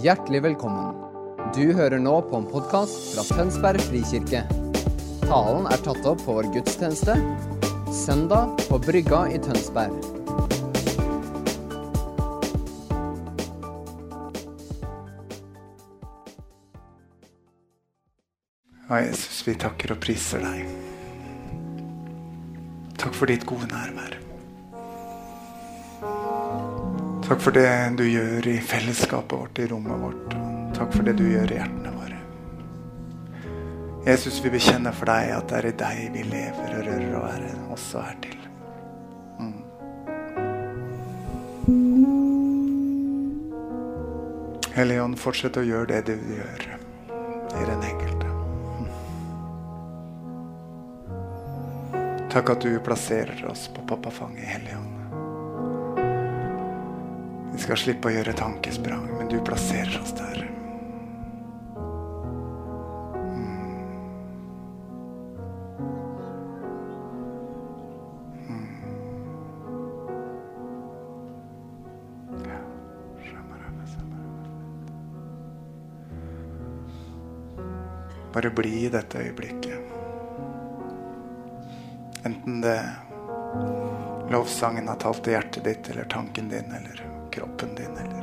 Hjertelig velkommen. Du hører nå på en podkast fra Tønsberg frikirke. Talen er tatt opp på vår gudstjeneste søndag på Brygga i Tønsberg. Ja, Jesus, vi takker og priser deg. Takk for ditt gode nærvær. Takk for det du gjør i fellesskapet vårt, i rommet vårt. Takk for det du gjør i hjertene våre. Jesus, vi bekjenner for deg at det er i deg vi lever og rører og er også er til. Mm. Hellige Ånd, fortsett å gjøre det du gjør i den enkelte. Takk at du plasserer oss på pappafanget, Hellige Ånd. Skal slippe å gjøre tankesprang, men du plasserer oss der. Bare bli i dette øyeblikket. Enten det lovsangen har talt til hjertet ditt, eller tanken din, eller kroppen din, eller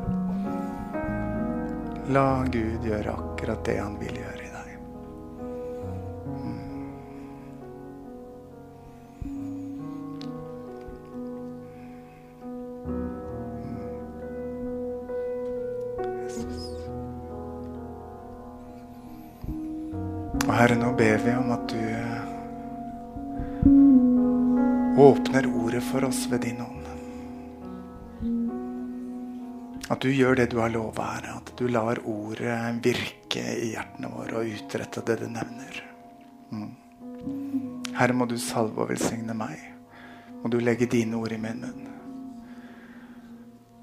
La Gud gjøre akkurat det han vil gjøre i deg. Og Herre, nå ber vi om at du åpner ordet for oss ved din ånd. At du gjør det du har lova, Herre. At du lar ordet virke i hjertene våre og utrette det det nevner. Mm. Herre, må du salve og velsigne meg. Må du legge dine ord i min munn.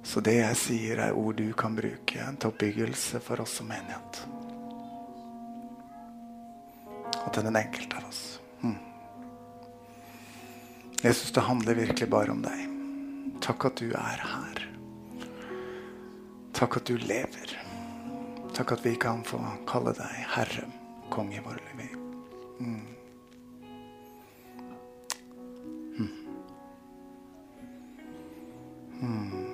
Så det jeg sier, er ord du kan bruke til oppbyggelse for oss som menighet. Og til den enkelte av oss. Mm. Jesus, det handler virkelig bare om deg. Takk at du er her. Takk at du lever. Takk at vi kan få kalle deg Herre, konge i våre liv. Mm. Mm. Mm.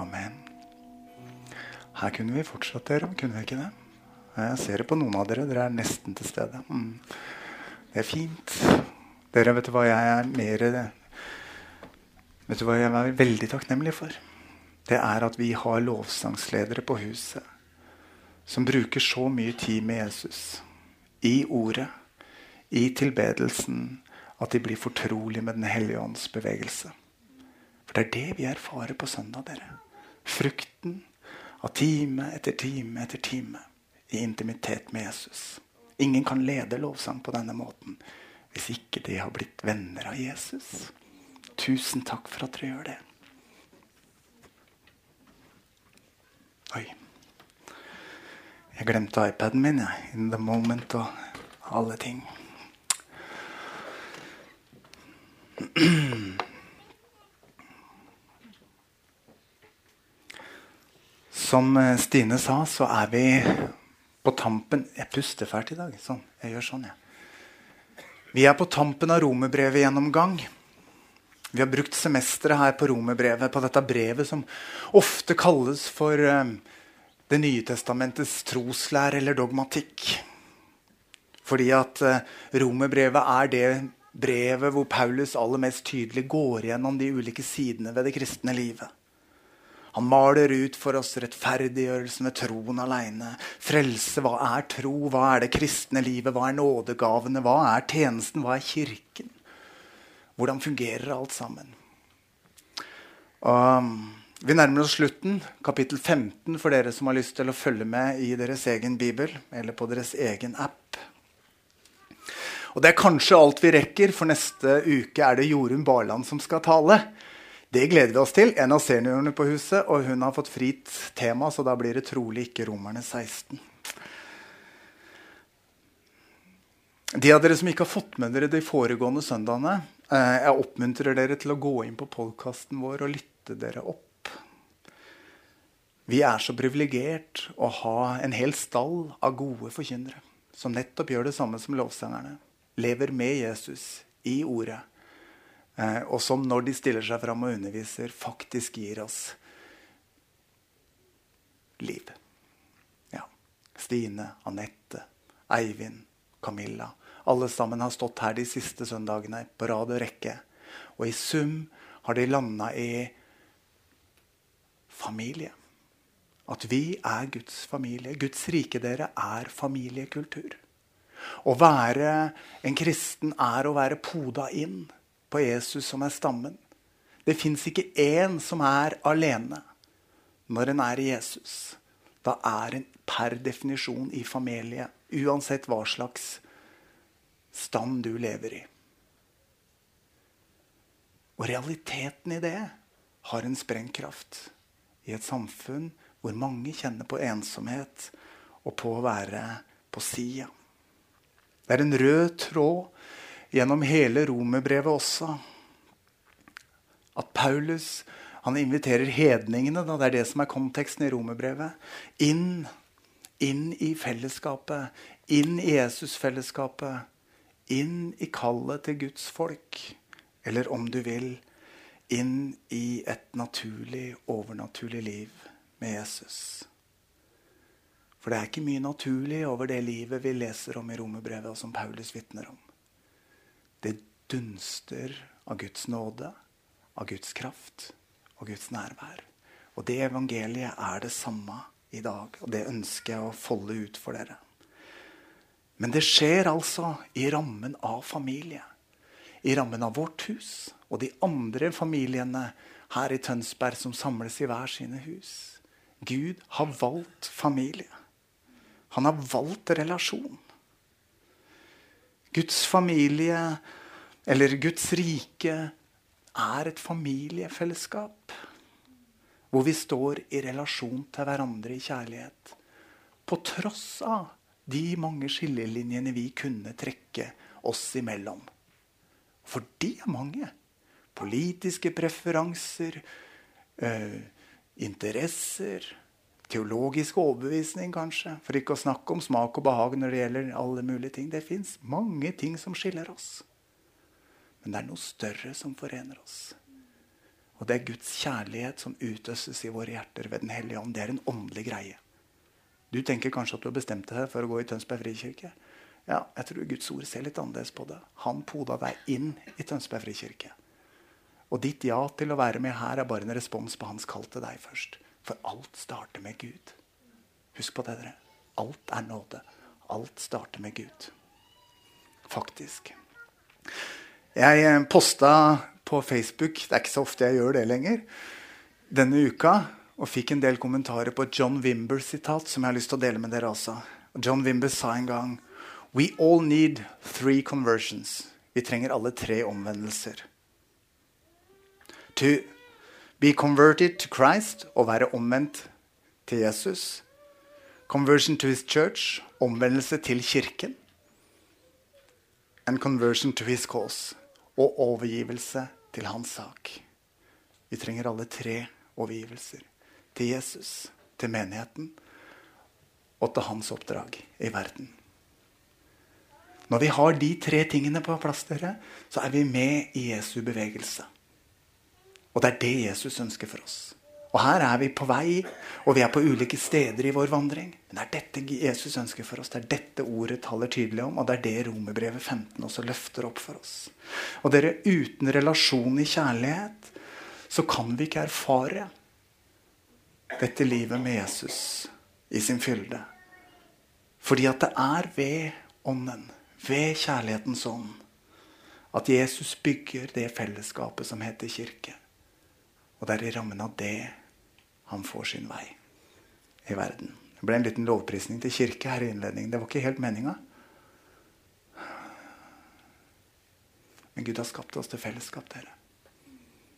Amen. Her kunne vi fortsatt, dere. Kunne vi ikke det? Jeg ser det på noen av dere. Dere er nesten til stede. Mm. Det er fint. Dere, vet du hva jeg er mer Vet du hva jeg er veldig takknemlig for? Det er at vi har lovsangsledere på huset som bruker så mye tid med Jesus. I ordet, i tilbedelsen, at de blir fortrolige med Den hellige ånds bevegelse. For det er det vi erfarer på søndag, dere. Frukten av time etter time etter time i intimitet med Jesus. Ingen kan lede lovsang på denne måten hvis ikke de har blitt venner av Jesus. Tusen takk for at dere gjør det. Oi. Jeg glemte iPaden min jeg, in the moment og alle ting. Som Stine sa, så er vi på tampen Jeg puster fælt i dag. Sånn. Jeg gjør sånn, jeg. Ja. Vi er på tampen av romerbrevet gjennomgang. Vi har brukt semesteret her på romerbrevet, på dette brevet som ofte kalles for um, Det nye testamentets troslære eller dogmatikk. Fordi at uh, romerbrevet er det brevet hvor Paulus aller mest tydelig går gjennom de ulike sidene ved det kristne livet. Han maler ut for oss rettferdiggjørelsen ved troen aleine. Frelse, hva er tro? Hva er det kristne livet? Hva er nådegavene? Hva er tjenesten? Hva er kirken? Hvordan fungerer alt sammen? Og vi nærmer oss slutten, kapittel 15, for dere som har lyst til å følge med i deres egen bibel eller på deres egen app. Og Det er kanskje alt vi rekker, for neste uke er det Jorunn Barland som skal tale. Det gleder vi oss til. En av seniorene på huset, og hun har fått fritt tema, så da blir det trolig ikke Romerne 16. De av dere som ikke har fått med dere de foregående søndagene, jeg oppmuntrer dere til å gå inn på podkasten vår og lytte dere opp. Vi er så privilegert å ha en hel stall av gode forkynnere som nettopp gjør det samme som lovsangerne. Lever med Jesus i ordet. Eh, og som når de stiller seg fram og underviser, faktisk gir oss liv. Ja. Stine, Anette, Eivind, Camilla. Alle sammen har stått her de siste søndagene på rad og rekke. Og i sum har de landa i familie. At vi er Guds familie. Guds rike dere er familiekultur. Å være en kristen er å være poda inn på Jesus som er stammen. Det fins ikke én som er alene når en er i Jesus. Da er en per definisjon i familie, uansett hva slags stand du lever i. Og realiteten i det har en sprengkraft i et samfunn hvor mange kjenner på ensomhet og på å være på sida. Det er en rød tråd gjennom hele romerbrevet også. At Paulus han inviterer hedningene, da, det er det som er konteksten i romerbrevet, inn, inn i fellesskapet. Inn i Jesusfellesskapet. Inn i kallet til Guds folk. Eller om du vil, inn i et naturlig, overnaturlig liv med Jesus. For det er ikke mye naturlig over det livet vi leser om i romerbrevet, og som Paulus vitner om. Det dunster av Guds nåde, av Guds kraft og Guds nærvær. Og det evangeliet er det samme i dag, og det ønsker jeg å folde ut for dere. Men det skjer altså i rammen av familie. I rammen av vårt hus og de andre familiene her i Tønsberg som samles i hver sine hus. Gud har valgt familie. Han har valgt relasjon. Guds familie, eller Guds rike, er et familiefellesskap. Hvor vi står i relasjon til hverandre i kjærlighet. På tross av de mange skillelinjene vi kunne trekke oss imellom. For de er mange. Politiske preferanser. Øh, interesser, teologisk overbevisning kanskje. For ikke å snakke om smak og behag når det gjelder alle mulige ting. Det fins mange ting som skiller oss. Men det er noe større som forener oss. Og det er Guds kjærlighet som utøses i våre hjerter ved Den hellige ånd. Det er en åndelig greie. Du tenker kanskje at du har bestemt deg for å gå i Tønsberg frikirke. Ja, jeg tror Guds ord ser litt annerledes på det. Han poda deg inn i Tønsberg frikirke. Og ditt ja til å være med her er bare en respons på hans kall til deg først. For alt starter med Gud. Husk på det, dere. Alt er nåde. Alt starter med Gud. Faktisk. Jeg eh, posta på Facebook, det er ikke så ofte jeg gjør det lenger, denne uka og fikk en del kommentarer på et John Wimber-sitat som jeg har lyst til å dele med dere også. John Wimber sa en gang We all need three conversions. Vi trenger alle tre omvendelser. To be converted to Christ, å være omvendt til Jesus. Conversion to his church, omvendelse til kirken. And conversion to his cause, og overgivelse til hans sak. Vi trenger alle tre overgivelser. Til Jesus, til menigheten og til hans oppdrag i verden. Når vi har de tre tingene på plass, dere, så er vi med i Jesu bevegelse. Og det er det Jesus ønsker for oss. Og her er vi på vei, og vi er på ulike steder i vår vandring. Men det er dette Jesus ønsker for oss. Det er dette ordet taler tydelig om, og det er det Romerbrevet 15 også løfter opp for oss. Og dere, uten relasjon i kjærlighet, så kan vi ikke erfare dette livet med Jesus i sin fylde. Fordi at det er ved Ånden, ved kjærlighetens ånd, at Jesus bygger det fellesskapet som heter kirke. Og det er i rammen av det han får sin vei i verden. Det ble en liten lovprisning til kirke her i innledningen. Det var ikke helt meninga. Men Gud har skapt oss til fellesskap, dere.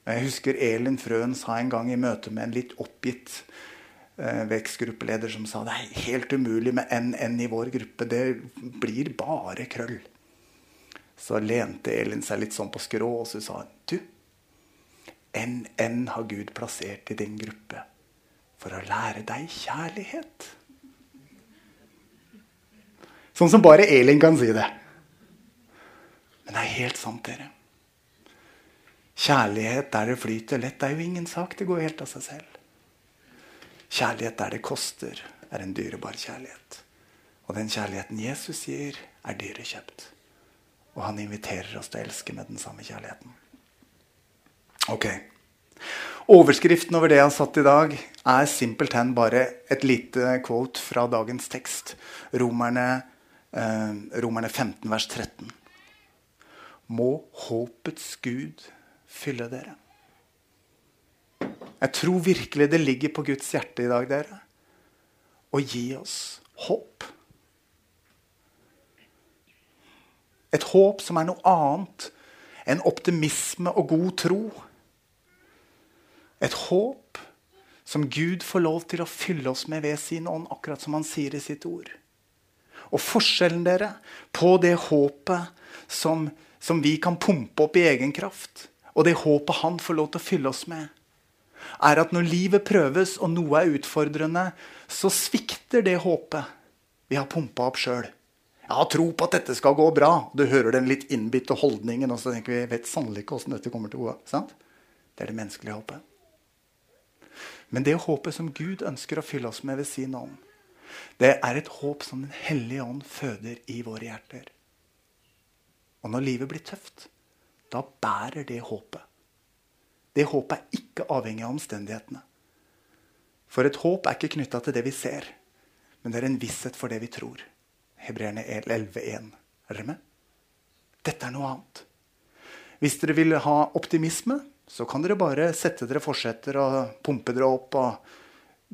Jeg husker Elin Frøen sa en gang i møte med en litt oppgitt eh, vekstgruppeleder som sa det er helt umulig med NN i vår gruppe. Det blir bare krøll. Så lente Elin seg litt sånn på skrå og så sa du, enn har Gud plassert i din gruppe for å lære deg kjærlighet. Sånn som bare Elin kan si det. Men det er helt sant, dere. Kjærlighet der det flyter lett, er jo ingen sak. Det går helt av seg selv. Kjærlighet der det koster, er en dyrebar kjærlighet. Og den kjærligheten Jesus gir, er dyrekjøpt. Og han inviterer oss til å elske med den samme kjærligheten. Ok. Overskriften over det jeg har satt i dag, er simpelthen bare et lite quote fra dagens tekst. Romerne, eh, Romerne 15, vers 13. Må håpets Gud fylle dere. Jeg tror virkelig det ligger på Guds hjerte i dag, dere, å gi oss håp. Et håp som er noe annet enn optimisme og god tro. Et håp som Gud får lov til å fylle oss med ved sin ånd, akkurat som han sier i sitt ord. Og forskjellen dere på det håpet som, som vi kan pumpe opp i egen kraft, og det håpet han får lov til å fylle oss med, er at når livet prøves og noe er utfordrende, så svikter det håpet vi har pumpa opp sjøl. Jeg har tro på at dette skal gå bra. Du hører den litt innbitte holdningen, og så tenker vi vet sannelig ikke åssen dette kommer til å gå. Sant? Det er det menneskelige håpet. Men det håpet som Gud ønsker å fylle oss med ved sin ånd, det er et håp som Den hellige ånd føder i våre hjerter. Og når livet blir tøft, da bærer det håpet. Det håpet er ikke avhengig av omstendighetene. For et håp er ikke knytta til det vi ser, men det er en visshet for det vi tror. Hebreerne 11,1. Er dere med? Dette er noe annet. Hvis dere vil ha optimisme, så kan dere bare sette dere forsetter og pumpe dere opp og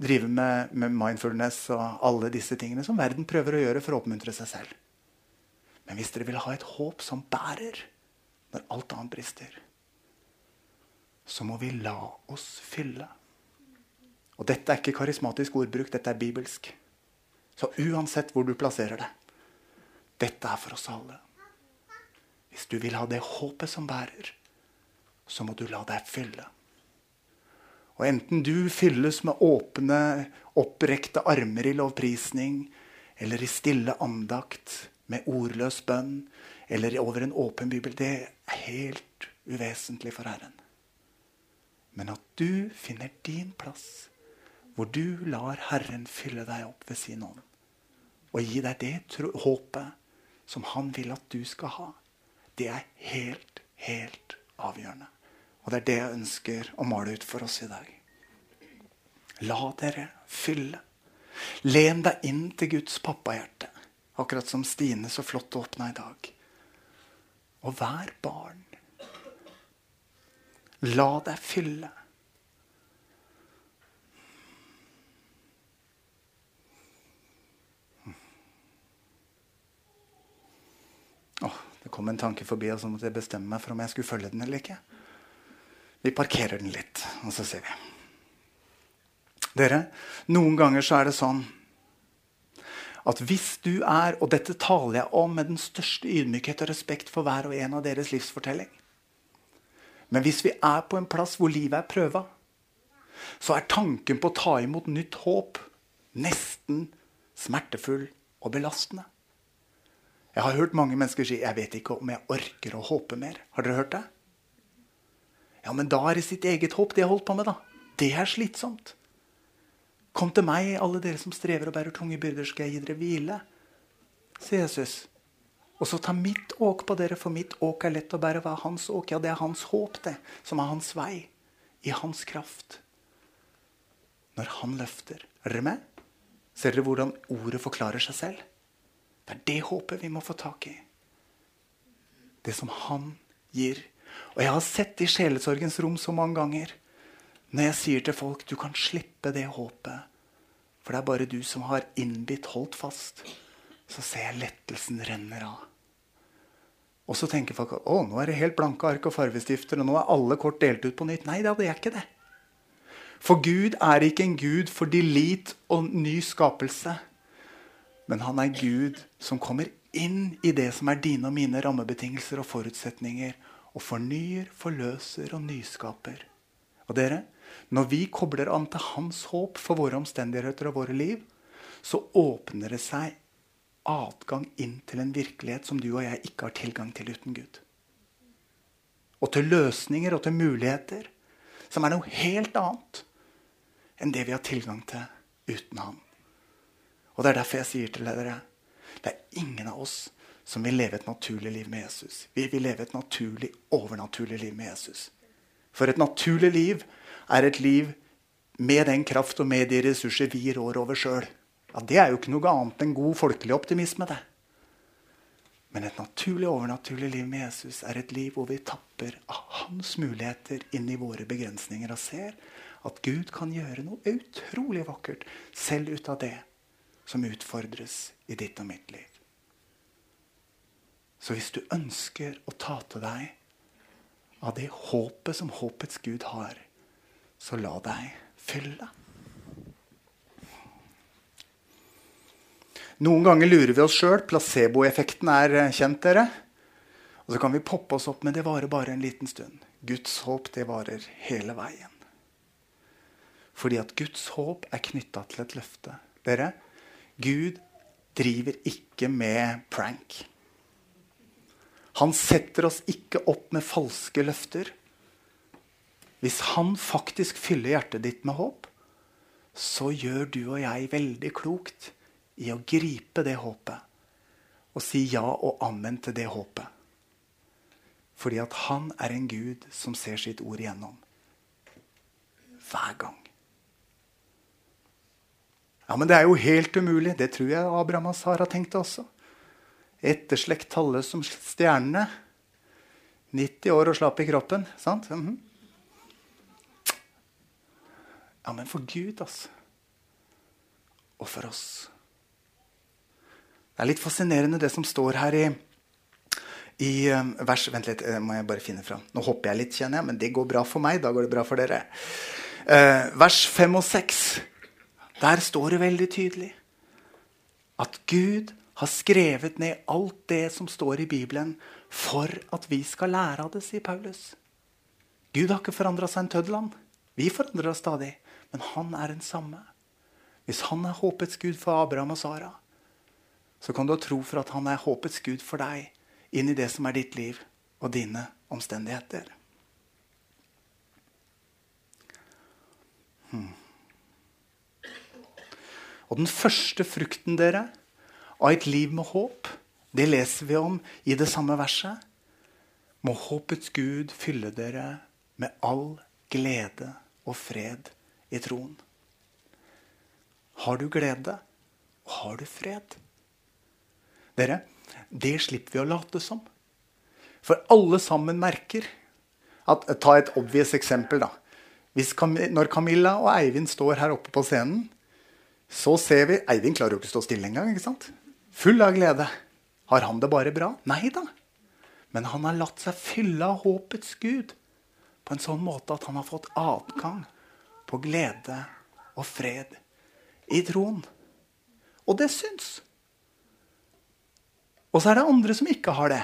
drive med, med mindfulness og alle disse tingene som verden prøver å gjøre for å oppmuntre seg selv. Men hvis dere vil ha et håp som bærer når alt annet brister, så må vi la oss fylle. Og dette er ikke karismatisk ordbruk, dette er bibelsk. Så uansett hvor du plasserer det, dette er for oss alle. Hvis du vil ha det håpet som bærer, så må du la deg fylle. Og enten du fylles med åpne, opprekte armer i lovprisning, eller i stille andakt med ordløs bønn, eller over en åpen bibel, det er helt uvesentlig for Herren. Men at du finner din plass, hvor du lar Herren fylle deg opp ved sin ånd, og gi deg det håpet som Han vil at du skal ha, det er helt, helt avgjørende. Og det er det jeg ønsker å male ut for oss i dag. La dere fylle. Len deg inn til Guds pappahjerte, akkurat som Stine så flott åpna i dag. Og vær barn. La deg fylle. Det kom en tanke forbi, og så måtte jeg bestemme meg for om jeg skulle følge den eller ikke. Vi parkerer den litt, og så ser vi. Dere, noen ganger så er det sånn at hvis du er Og dette taler jeg om med den største ydmykhet og respekt for hver og en av deres livsfortelling. Men hvis vi er på en plass hvor livet er prøva, så er tanken på å ta imot nytt håp nesten smertefull og belastende. Jeg har hørt mange mennesker si 'Jeg vet ikke om jeg orker å håpe mer'. Har dere hørt det? Ja, men da er det sitt eget håp de har holdt på med, da. Det er slitsomt. Kom til meg, alle dere som strever og bærer tunge byrder, skal jeg gi dere hvile, sier Jesus. Og så ta mitt åk på dere, for mitt åk er lett å bære. Hva er hans åk? Ja, det er hans håp, det. Som er hans vei. I hans kraft. Når han løfter. Er dere med? Ser dere hvordan ordet forklarer seg selv? Det er det håpet vi må få tak i. Det som han gir. Og jeg har sett i sjelesorgens rom så mange ganger når jeg sier til folk du kan slippe det håpet, for det er bare du som har innbitt holdt fast, så ser jeg lettelsen renner av. Og så tenker folk at å, nå er det helt blanke ark og farvestifter, og nå er alle kort delt ut på nytt. Nei det er ikke det. For Gud er ikke en gud for delete og ny skapelse. Men han er Gud som kommer inn i det som er dine og mine rammebetingelser og forutsetninger, og fornyer, forløser og nyskaper. Og dere, når vi kobler an til hans håp for våre omstendigheter og våre liv, så åpner det seg adgang inn til en virkelighet som du og jeg ikke har tilgang til uten Gud. Og til løsninger og til muligheter som er noe helt annet enn det vi har tilgang til uten Han. Og Det er derfor jeg sier til dere det er ingen av oss som vil leve et naturlig liv med Jesus. Vi vil leve et naturlig, overnaturlig liv med Jesus. For et naturlig liv er et liv med den kraft og med de ressurser vi rår over sjøl. Ja, det er jo ikke noe annet enn god folkelig optimisme. det. Men et naturlig overnaturlig liv med Jesus er et liv hvor vi tapper av hans muligheter inn i våre begrensninger og ser at Gud kan gjøre noe utrolig vakkert selv ut av det som utfordres i ditt og mitt liv. Så hvis du ønsker å ta til deg av det håpet som håpets Gud har, så la deg fylle. Noen ganger lurer vi oss sjøl. Placeboeffekten er eh, kjent, dere. Og så kan vi poppe oss opp, men det varer bare en liten stund. Guds håp, det varer hele veien. Fordi at Guds håp er knytta til et løfte. Dere, Gud driver ikke med prank. Han setter oss ikke opp med falske løfter. Hvis han faktisk fyller hjertet ditt med håp, så gjør du og jeg veldig klokt i å gripe det håpet og si ja og amen til det håpet. Fordi at han er en Gud som ser sitt ord igjennom. Hver gang. Ja, Men det er jo helt umulig. Det tror jeg Abraham og Sara tenkte også. Etterslekt tallet som stjernene. 90 år og slapp i kroppen. Sant? Mm -hmm. Ja, men for Gud, altså. Og for oss. Det er litt fascinerende det som står her i, i um, vers Vent litt, uh, må jeg bare finne fram. Nå hopper jeg litt, kjenner jeg, men det går bra for meg. Da går det bra for dere. Uh, vers 5 og 6. Der står det veldig tydelig at Gud har skrevet ned alt det som står i Bibelen, for at vi skal lære av det, sier Paulus. Gud har ikke forandra seg en tøddeland. Vi forandrer oss stadig. Men han er den samme. Hvis han er håpets gud for Abraham og Sara, så kan du ha tro for at han er håpets gud for deg inn i det som er ditt liv og dine omstendigheter. Hmm. Og den første frukten dere av et liv med håp, det leser vi om i det samme verset. Må håpets Gud fylle dere med all glede og fred i troen. Har du glede, og har du fred? Dere, det slipper vi å late som. For alle sammen merker at, Ta et obvious eksempel. da. Cam når Camilla og Eivind står her oppe på scenen, så ser vi Eivind klarer jo ikke å stå stille engang. ikke sant? Full av glede. Har han det bare bra? Nei da. Men han har latt seg fylle av håpets Gud på en sånn måte at han har fått adgang på glede og fred i troen. Og det syns. Og så er det andre som ikke har det.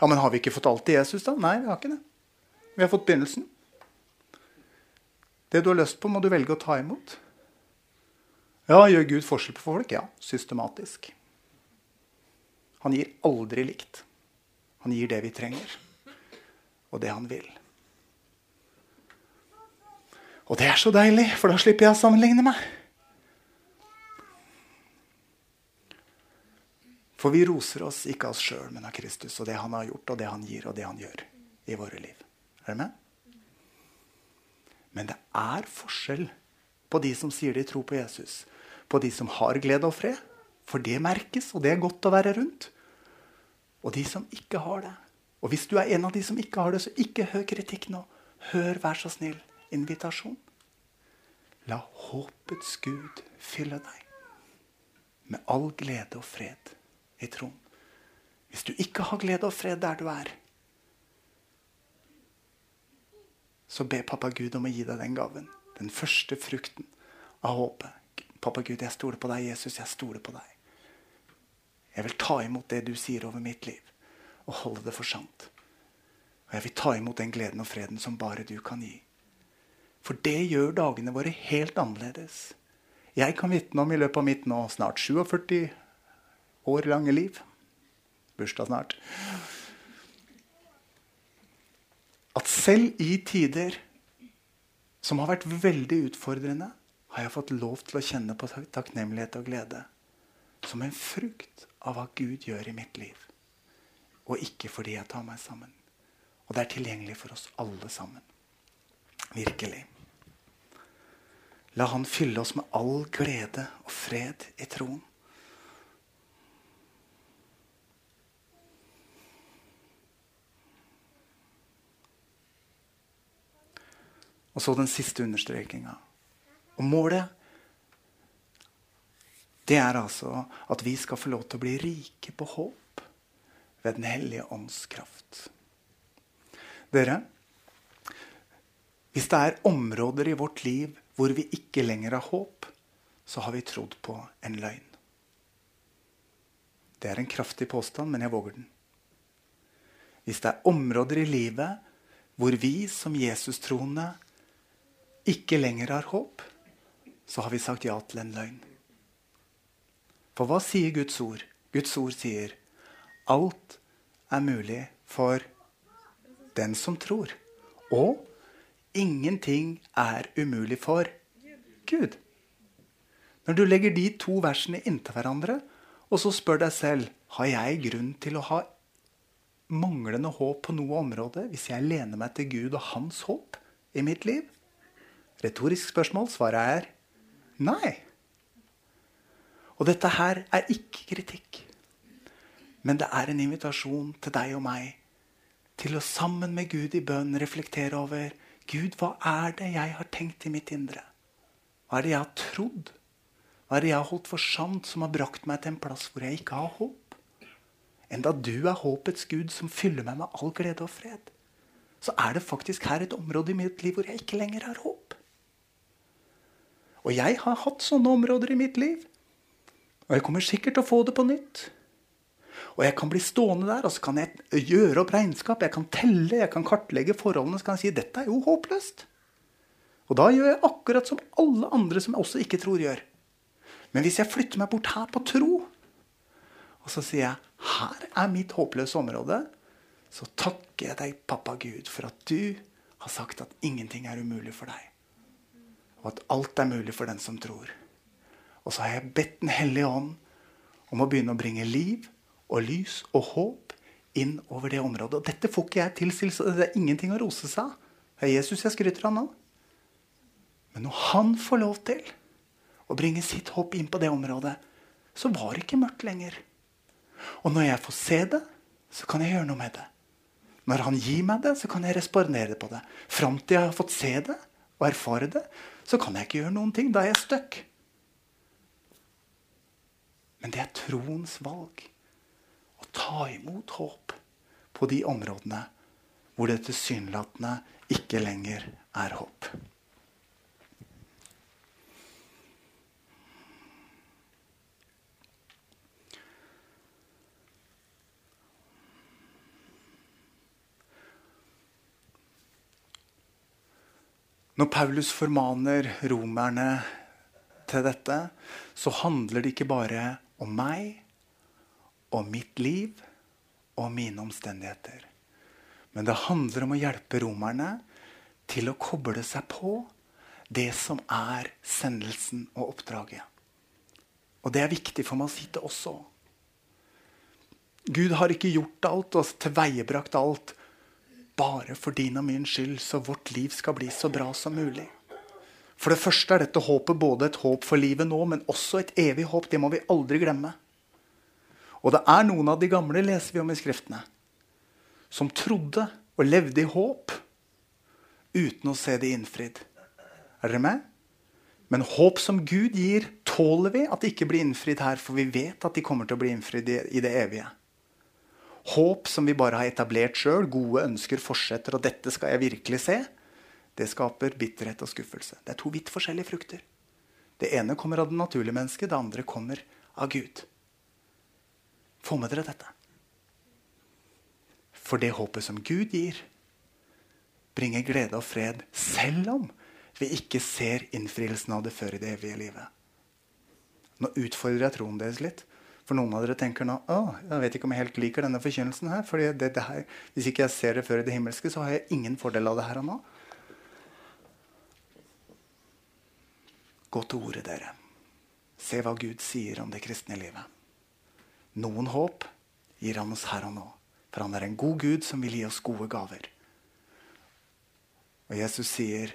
Ja, Men har vi ikke fått alt til Jesus, da? Nei, vi har ikke det. Vi har fått begynnelsen. Det du har lyst på, må du velge å ta imot. Ja, gjør Gud forskjell på folk? Ja, systematisk. Han gir aldri likt. Han gir det vi trenger, og det han vil. Og det er så deilig, for da slipper jeg å sammenligne meg. For vi roser oss ikke av oss sjøl, men av Kristus og det han har gjort, og det han gir, og det han gjør i våre liv. Er du med? Men det er forskjell på de som sier de tror på Jesus, på de som har glede og fred. For det merkes, og det er godt å være rundt. Og de som ikke har det. Og hvis du er en av de som ikke har det, så ikke hør kritikk nå. Hør, vær så snill, invitasjon. La håpets Gud fylle deg med all glede og fred i troen. Hvis du ikke har glede og fred der du er, så be pappa Gud om å gi deg den gaven. Den første frukten av håpet. Pappa Gud, jeg stoler på deg. Jesus, jeg stoler på deg. Jeg vil ta imot det du sier over mitt liv, og holde det for sant. Og jeg vil ta imot den gleden og freden som bare du kan gi. For det gjør dagene våre helt annerledes. Jeg kan vitne om i løpet av mitt nå snart 47 år lange liv Bursdag snart. At selv i tider som har vært veldig utfordrende, har jeg fått lov til å kjenne på takknemlighet og glede. Som en frukt av hva Gud gjør i mitt liv. Og ikke fordi jeg tar meg sammen. Og det er tilgjengelig for oss alle sammen. Virkelig. La Han fylle oss med all glede og fred i troen. Og så den siste understrekinga. Og målet det er altså at vi skal få lov til å bli rike på håp ved Den hellige ånds kraft. Dere, hvis det er områder i vårt liv hvor vi ikke lenger har håp, så har vi trodd på en løgn. Det er en kraftig påstand, men jeg våger den. Hvis det er områder i livet hvor vi som Jesus-troende ikke lenger har håp, så har vi sagt ja til en løgn. For hva sier Guds ord? Guds ord sier alt er mulig for den som tror. Og ingenting er umulig for Gud. Når du legger de to versene inntil hverandre, og så spør deg selv har jeg grunn til å ha manglende håp på noe område hvis jeg lener meg til Gud og hans håp i mitt liv? Retorisk spørsmål. Svaret er nei. Og dette her er ikke kritikk. Men det er en invitasjon til deg og meg til å sammen med Gud i bønn reflektere over Gud, hva er det jeg har tenkt i mitt indre? Hva er det jeg har trodd? Hva er det jeg har holdt for sant som har brakt meg til en plass hvor jeg ikke har håp? Enda du er håpets Gud som fyller meg med all glede og fred, så er det faktisk her et område i mitt liv hvor jeg ikke lenger har håp. Og jeg har hatt sånne områder i mitt liv. Og jeg kommer sikkert til å få det på nytt. Og jeg kan bli stående der og så kan jeg gjøre opp regnskap. Jeg kan telle, jeg kan kartlegge forholdene så kan jeg si dette er jo håpløst. Og da gjør jeg akkurat som alle andre som jeg også ikke tror, gjør. Men hvis jeg flytter meg bort her på tro, og så sier jeg her er mitt håpløse område, så takker jeg deg, pappa Gud, for at du har sagt at ingenting er umulig for deg og at alt er mulig for den som tror. Og så har jeg bedt Den hellige ånd om å begynne å bringe liv og lys og håp inn over det området. Og dette får ikke jeg til, så det er ingenting å rose seg av. Jesus jeg skryter av nå. Men når han får lov til å bringe sitt håp inn på det området, så var det ikke mørkt lenger. Og når jeg får se det, så kan jeg gjøre noe med det. Når han gir meg det, så kan jeg respondere på det. Fram til jeg har fått se det og erfare det, så kan jeg ikke gjøre noen ting. Da er jeg stuck. Men det er troens valg ta imot håp på de områdene hvor det tilsynelatende ikke lenger er håp. Når Paulus formaner romerne til dette, så handler det ikke bare om meg og mitt liv og mine omstendigheter. Men det handler om å hjelpe romerne til å koble seg på det som er sendelsen og oppdraget. Og det er viktig for meg å si det også. Gud har ikke gjort alt og tilveiebrakt alt bare for din og min skyld, så vårt liv skal bli så bra som mulig. For det første er dette håpet både et håp for livet nå, men også et evig håp. Det må vi aldri glemme. Og det er noen av de gamle, leser vi om i Skriftene, som trodde og levde i håp uten å se det innfridd. Er dere med? Men håp som Gud gir, tåler vi at det ikke blir innfridd her, for vi vet at de kommer til å bli innfridd i det evige. Håp som vi bare har etablert sjøl, gode ønsker fortsetter, og dette skal jeg virkelig se, det skaper bitterhet og skuffelse. Det er to vidt forskjellige frukter. Det ene kommer av det naturlige mennesket, det andre kommer av Gud. Få med dere dette. For det håpet som Gud gir, bringer glede og fred, selv om vi ikke ser innfrielsen av det før i det evige livet. Nå utfordrer jeg troen deres litt. For noen av dere tenker nå å, jeg vet ikke om jeg helt liker denne forkynnelsen her. fordi det, det her, Hvis ikke jeg ser det før i det himmelske, så har jeg ingen fordel av det her og nå. Gå til ordet, dere. Se hva Gud sier om det kristne livet. Noen håp gir han oss her og nå. For han er en god Gud som vil gi oss gode gaver. Og Jesus sier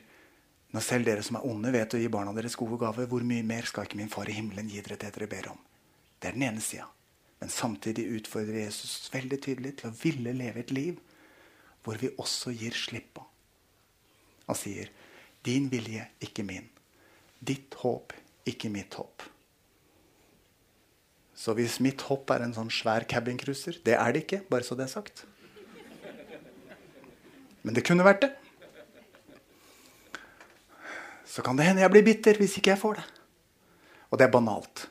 når selv dere som er onde, vet å gi barna deres gode gaver, hvor mye mer skal ikke min far i himmelen gi dere det dere ber om? Det er den ene sida. Men samtidig utfordrer Jesus veldig tydelig til å ville leve et liv hvor vi også gir slipp på. Han sier, 'Din vilje, ikke min. Ditt håp, ikke mitt håp'. Så hvis mitt hopp er en sånn svær cabincruiser Det er det ikke, bare så det er sagt. Men det kunne vært det. Så kan det hende jeg blir bitter hvis ikke jeg får det. Og det er banalt.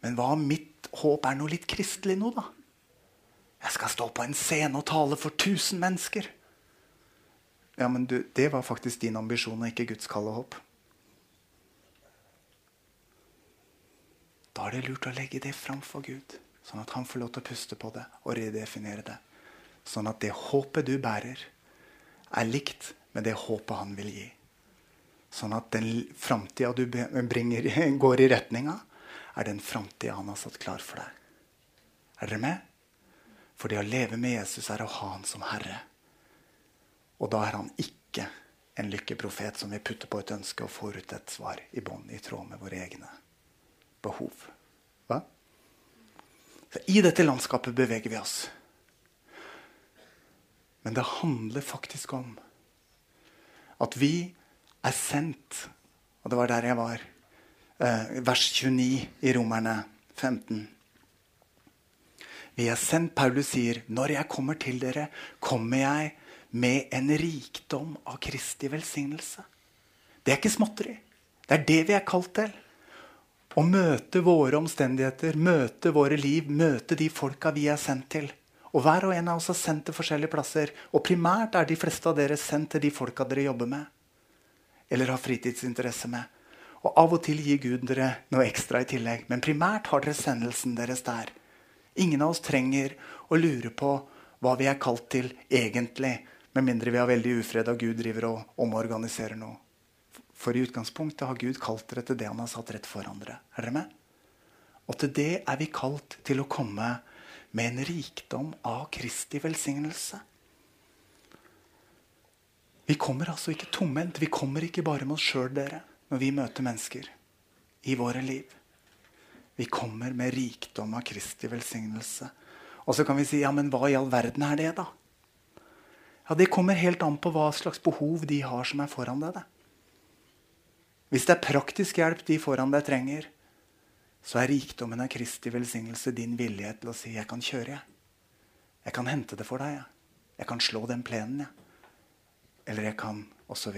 Men hva om mitt håp er noe litt kristelig nå, da? Jeg skal stå på en scene og tale for 1000 mennesker. Ja, men du, Det var faktisk din ambisjon og ikke Guds kalle håp. Da er det lurt å legge det framfor Gud, sånn at han får lov til å puste på det og redefinere det. Sånn at det håpet du bærer, er likt med det håpet han vil gi. Sånn at den framtida du bringer, går i retninga, er den framtida han har satt klar for deg. Er dere med? For det å leve med Jesus er å ha han som herre. Og da er han ikke en lykkeprofet som vil putte på et ønske og får ut et svar i bånd i tråd med våre egne behov. Hva? Så I dette landskapet beveger vi oss. Men det handler faktisk om at vi er sendt Og det var der jeg var. Eh, vers 29 i Romerne 15. Vi er sendt, Paulus sier, når jeg kommer til dere, kommer jeg med en rikdom av Kristi velsignelse. Det er ikke småtteri. Det er det vi er kalt til. Å møte våre omstendigheter, møte våre liv, møte de folka vi er sendt til. Og hver og en av oss er sendt til forskjellige plasser. Og primært er de fleste av dere sendt til de folka dere jobber med. Eller har fritidsinteresse med. Og av og til gir Gud dere noe ekstra i tillegg. Men primært har dere sendelsen deres der. Ingen av oss trenger å lure på hva vi er kalt til egentlig. Med mindre vi har veldig ufred og Gud driver og omorganiserer noe. For i utgangspunktet har Gud kalt dere til det han har satt rett foran dere. Er dere med? Og til det er vi kalt til å komme med en rikdom av Kristi velsignelse. Vi kommer altså ikke tomhendt. Vi kommer ikke bare med oss sjøl, dere, når vi møter mennesker i våre liv. Vi kommer med rikdom av Kristi velsignelse. Og så kan vi si ja, men hva i all verden er det, da? Ja, Det kommer helt an på hva slags behov de har som er foran deg. det. Hvis det er praktisk hjelp de foran deg trenger, så er rikdommen av Kristi velsignelse din vilje til å si 'jeg kan kjøre', jeg. Jeg kan hente det for deg. Jeg, jeg kan slå den plenen. Jeg. Eller jeg kan osv.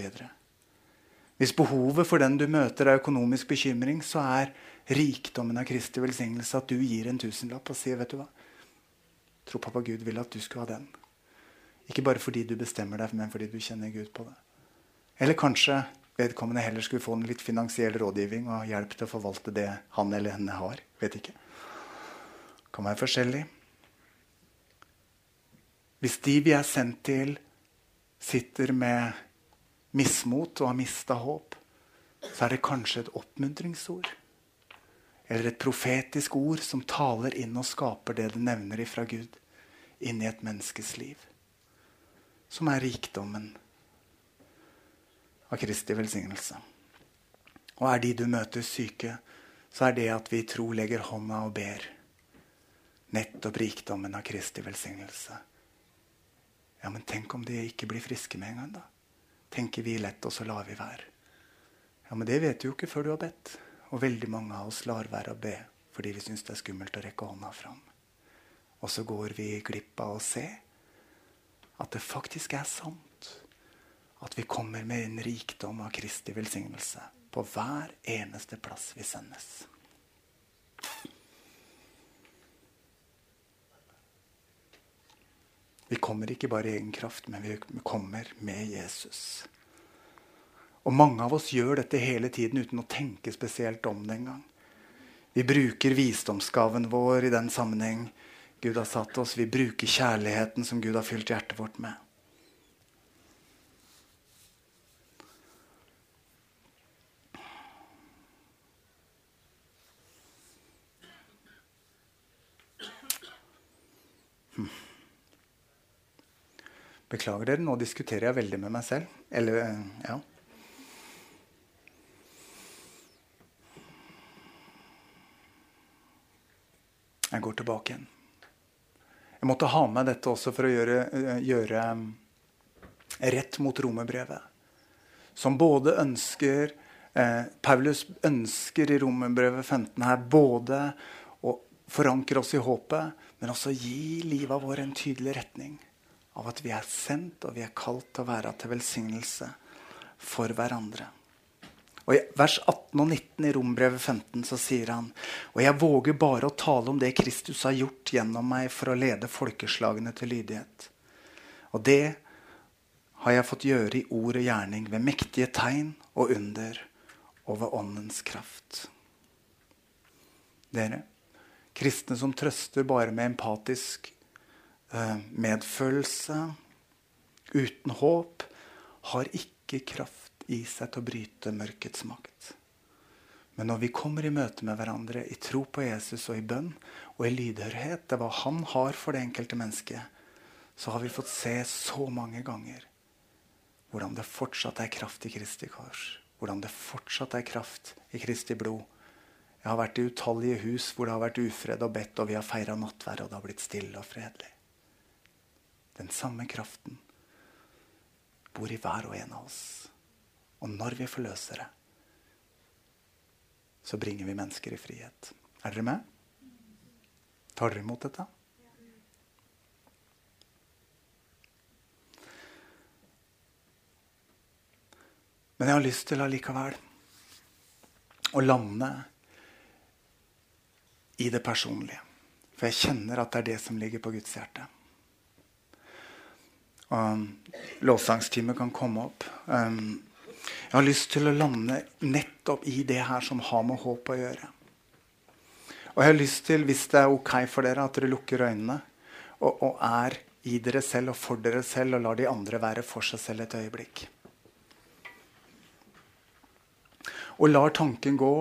Hvis behovet for den du møter, er økonomisk bekymring, så er rikdommen av Kristi velsignelse at du gir en tusenlapp og sier 'vet du hva', tror pappa Gud vil at du skulle ha den. Ikke bare fordi du bestemmer deg, men fordi du kjenner Gud på det. Eller kanskje vedkommende heller skulle få en litt finansiell rådgivning og hjelp til å forvalte det han eller henne har. Vet ikke. Kan være forskjellig. Hvis de vi er sendt til, sitter med mismot og har mista håp, så er det kanskje et oppmuntringsord. Eller et profetisk ord som taler inn og skaper det det nevner ifra Gud, inn i et menneskes liv. Som er rikdommen av Kristi velsignelse. Og er de du møter, syke, så er det at vi tro legger hånda og ber. Nettopp rikdommen av Kristi velsignelse. Ja, men tenk om de ikke blir friske med en gang, da? Tenker vi lett, og så lar vi være. Ja, men det vet du jo ikke før du har bedt. Og veldig mange av oss lar være å be fordi vi syns det er skummelt å rekke hånda fram. Og så går vi glipp av å se at det faktisk er sant at vi kommer med en rikdom av Kristi velsignelse på hver eneste plass vi sendes. Vi kommer ikke bare i egen kraft, men vi kommer med Jesus. Og mange av oss gjør dette hele tiden uten å tenke spesielt om det engang. Vi bruker visdomsgaven vår i den sammenheng Gud har satt oss. Vi bruker kjærligheten som Gud har fylt hjertet vårt med. Beklager dere, nå diskuterer jeg veldig med meg selv. Eller, ja. Jeg går tilbake igjen. Jeg måtte ha med dette også for å gjøre, gjøre rett mot romerbrevet. Som både ønsker eh, Paulus ønsker i romerbrevet 15 her både å forankre oss i håpet, men også gi livet vår en tydelig retning av at vi er sendt og vi er kalt til å være til velsignelse for hverandre. Og I vers 18 og 19 i Rombrevet 15 så sier han og jeg våger bare å tale om det Kristus har gjort gjennom meg for å lede folkeslagene til lydighet. Og det har jeg fått gjøre i ord og gjerning ved mektige tegn og under og ved åndens kraft. Dere, kristne som trøster bare med empatisk medfølelse, uten håp, har ikke kraft i seg til å bryte mørkets makt. Men når vi kommer i møte med hverandre i tro på Jesus og i bønn og i lydhørhet til hva han har for det enkelte mennesket, så har vi fått se så mange ganger hvordan det fortsatt er kraft i Kristi kors. Hvordan det fortsatt er kraft i Kristi blod. Jeg har vært i utallige hus hvor det har vært ufred og bedt, og vi har feira nattverd, og det har blitt stille og fredelig. Den samme kraften bor i hver og en av oss. Og når vi forløser det, så bringer vi mennesker i frihet. Er dere med? Tar dere imot dette? Men jeg har lyst til allikevel å lande i det personlige. For jeg kjenner at det er det som ligger på Guds hjerte. Og lovsangsteamet kan komme opp. Um, jeg har lyst til å lande nettopp i det her som har med håp å gjøre. Og jeg har lyst til, hvis det er ok for dere, at dere lukker øynene og, og er i dere selv og for dere selv og lar de andre være for seg selv et øyeblikk. Og lar tanken gå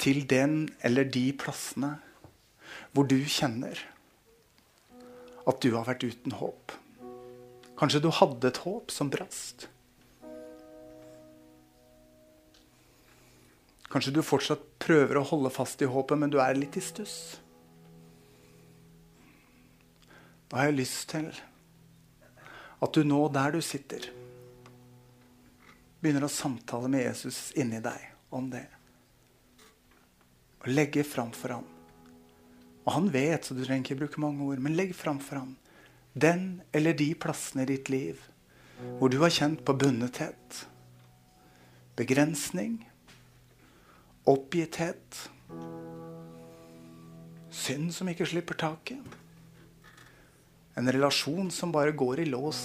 til den eller de plassene hvor du kjenner at du har vært uten håp. Kanskje du hadde et håp som brast. Kanskje du fortsatt prøver å holde fast i håpet, men du er litt i stuss. Da har jeg lyst til at du nå, der du sitter, begynner å samtale med Jesus inni deg om det. Og legge fram for ham. Og han vet, så du trenger ikke bruke mange ord, men legg fram for ham den eller de plassene i ditt liv hvor du har kjent på bundethet, begrensning, oppgitthet, synd som ikke slipper taket, en relasjon som bare går i lås.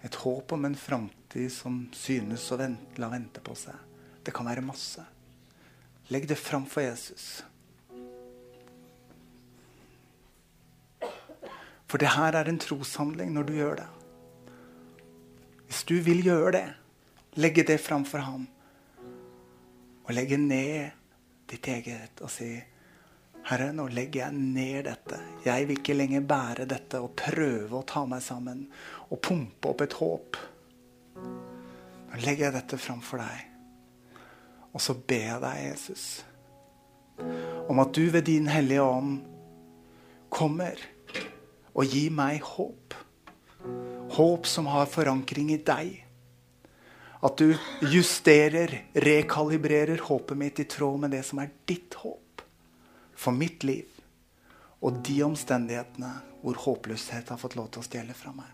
Et håp om en framtid som synes å vente, la vente på seg. Det kan være masse. Legg det fram for Jesus. For det her er en troshandling når du gjør det. Hvis du vil gjøre det, legge det framfor ham. Og legge ned ditt eget og si Herre, nå legger jeg ned dette. Jeg vil ikke lenger bære dette og prøve å ta meg sammen og pumpe opp et håp. Nå legger jeg dette framfor deg. Og så ber jeg deg, Jesus, om at du ved din Hellige Ånd kommer og gi meg håp. Håp som har forankring i deg. At du justerer, rekalibrerer håpet mitt i tråd med det som er ditt håp for mitt liv. Og de omstendighetene hvor håpløshet har fått lov til å stjele fra meg.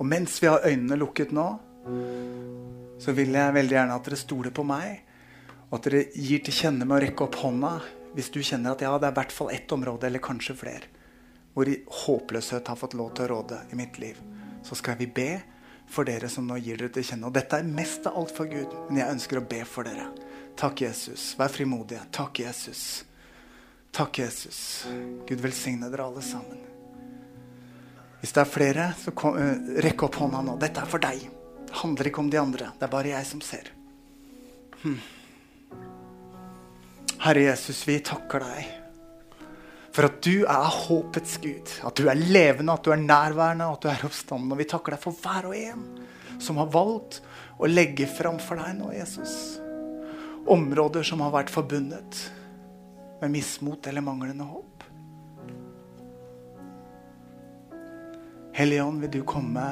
Og mens vi har øynene lukket nå, så vil jeg veldig gjerne at dere stoler på meg Og at dere gir til kjenne med å rekke opp hånda hvis du kjenner at ja, det er i hvert fall ett område, eller kanskje flere, hvor håpløshet har fått lov til å råde i mitt liv. Så skal vi be for dere som nå gir dere til kjenne. Og dette er mest av alt for Gud, men jeg ønsker å be for dere. Takk, Jesus. Vær frimodige. Takk, Jesus. Takk, Jesus. Gud velsigne dere alle sammen. Hvis det er flere, så kom, uh, rekk opp hånda nå. Dette er for deg. Det handler ikke om de andre. Det er bare jeg som ser. Hmm. Herre Jesus, vi takker deg for at du er håpets Gud. At du er levende, at du er nærværende, at du er oppstanden. Og vi takker deg for hver og en som har valgt å legge fram for deg nå, Jesus. Områder som har vært forbundet med mismot eller manglende håp. Hellige Ånd, vil du komme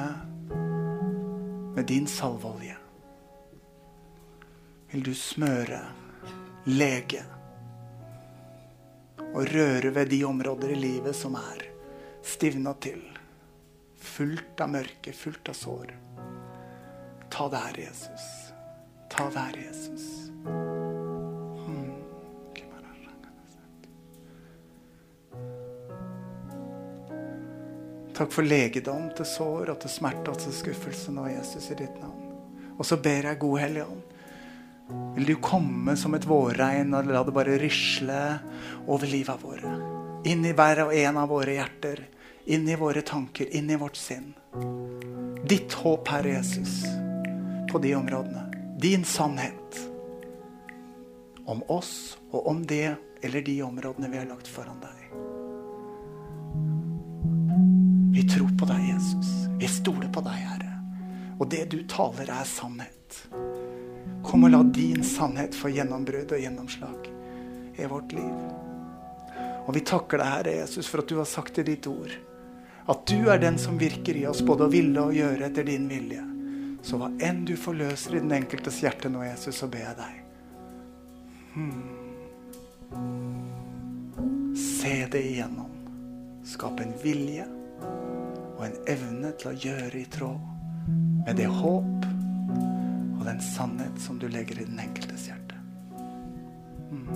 med din salveolje? Vil du smøre, lege og røre ved de områder i livet som er stivna til, fullt av mørke, fullt av sår? Ta det her, Jesus. Ta det her, Jesus. Takk for legedom til sår og til smerte og til skuffelse nå, Jesus, i ditt navn. Og så ber jeg, God Hellige Ånd, vil du komme som et vårregn og la det bare risle over livet våre. Inn i hver og en av våre hjerter, inn i våre tanker, inn i vårt sinn. Ditt håp, Herre Jesus, på de områdene. Din sannhet om oss og om det eller de områdene vi har lagt foran deg. Vi tror på deg, Jesus. Vi stoler på deg, Herre. Og det du taler, er sannhet. Kom og la din sannhet få gjennombrudd og gjennomslag i vårt liv. Og vi takker deg, Herre Jesus, for at du har sagt i ditt ord at du er den som virker i oss både å ville og gjøre etter din vilje. Så hva enn du forløser i den enkeltes hjerte nå, Jesus, så ber jeg deg. Hmm. Se det igjennom. Skap en vilje og en evne til å gjøre i tråd med det håp og den sannhet som du legger i den enkeltes hjerte. Mm.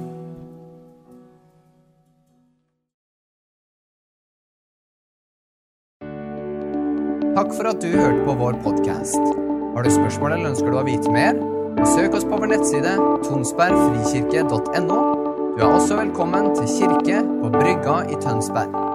Takk for at du hørte på vår podkast. Har du spørsmål eller ønsker du å vite mer? Søk oss på vår nettside tonsbergfrikirke.no. Du er også velkommen til kirke på Brygga i Tønsberg.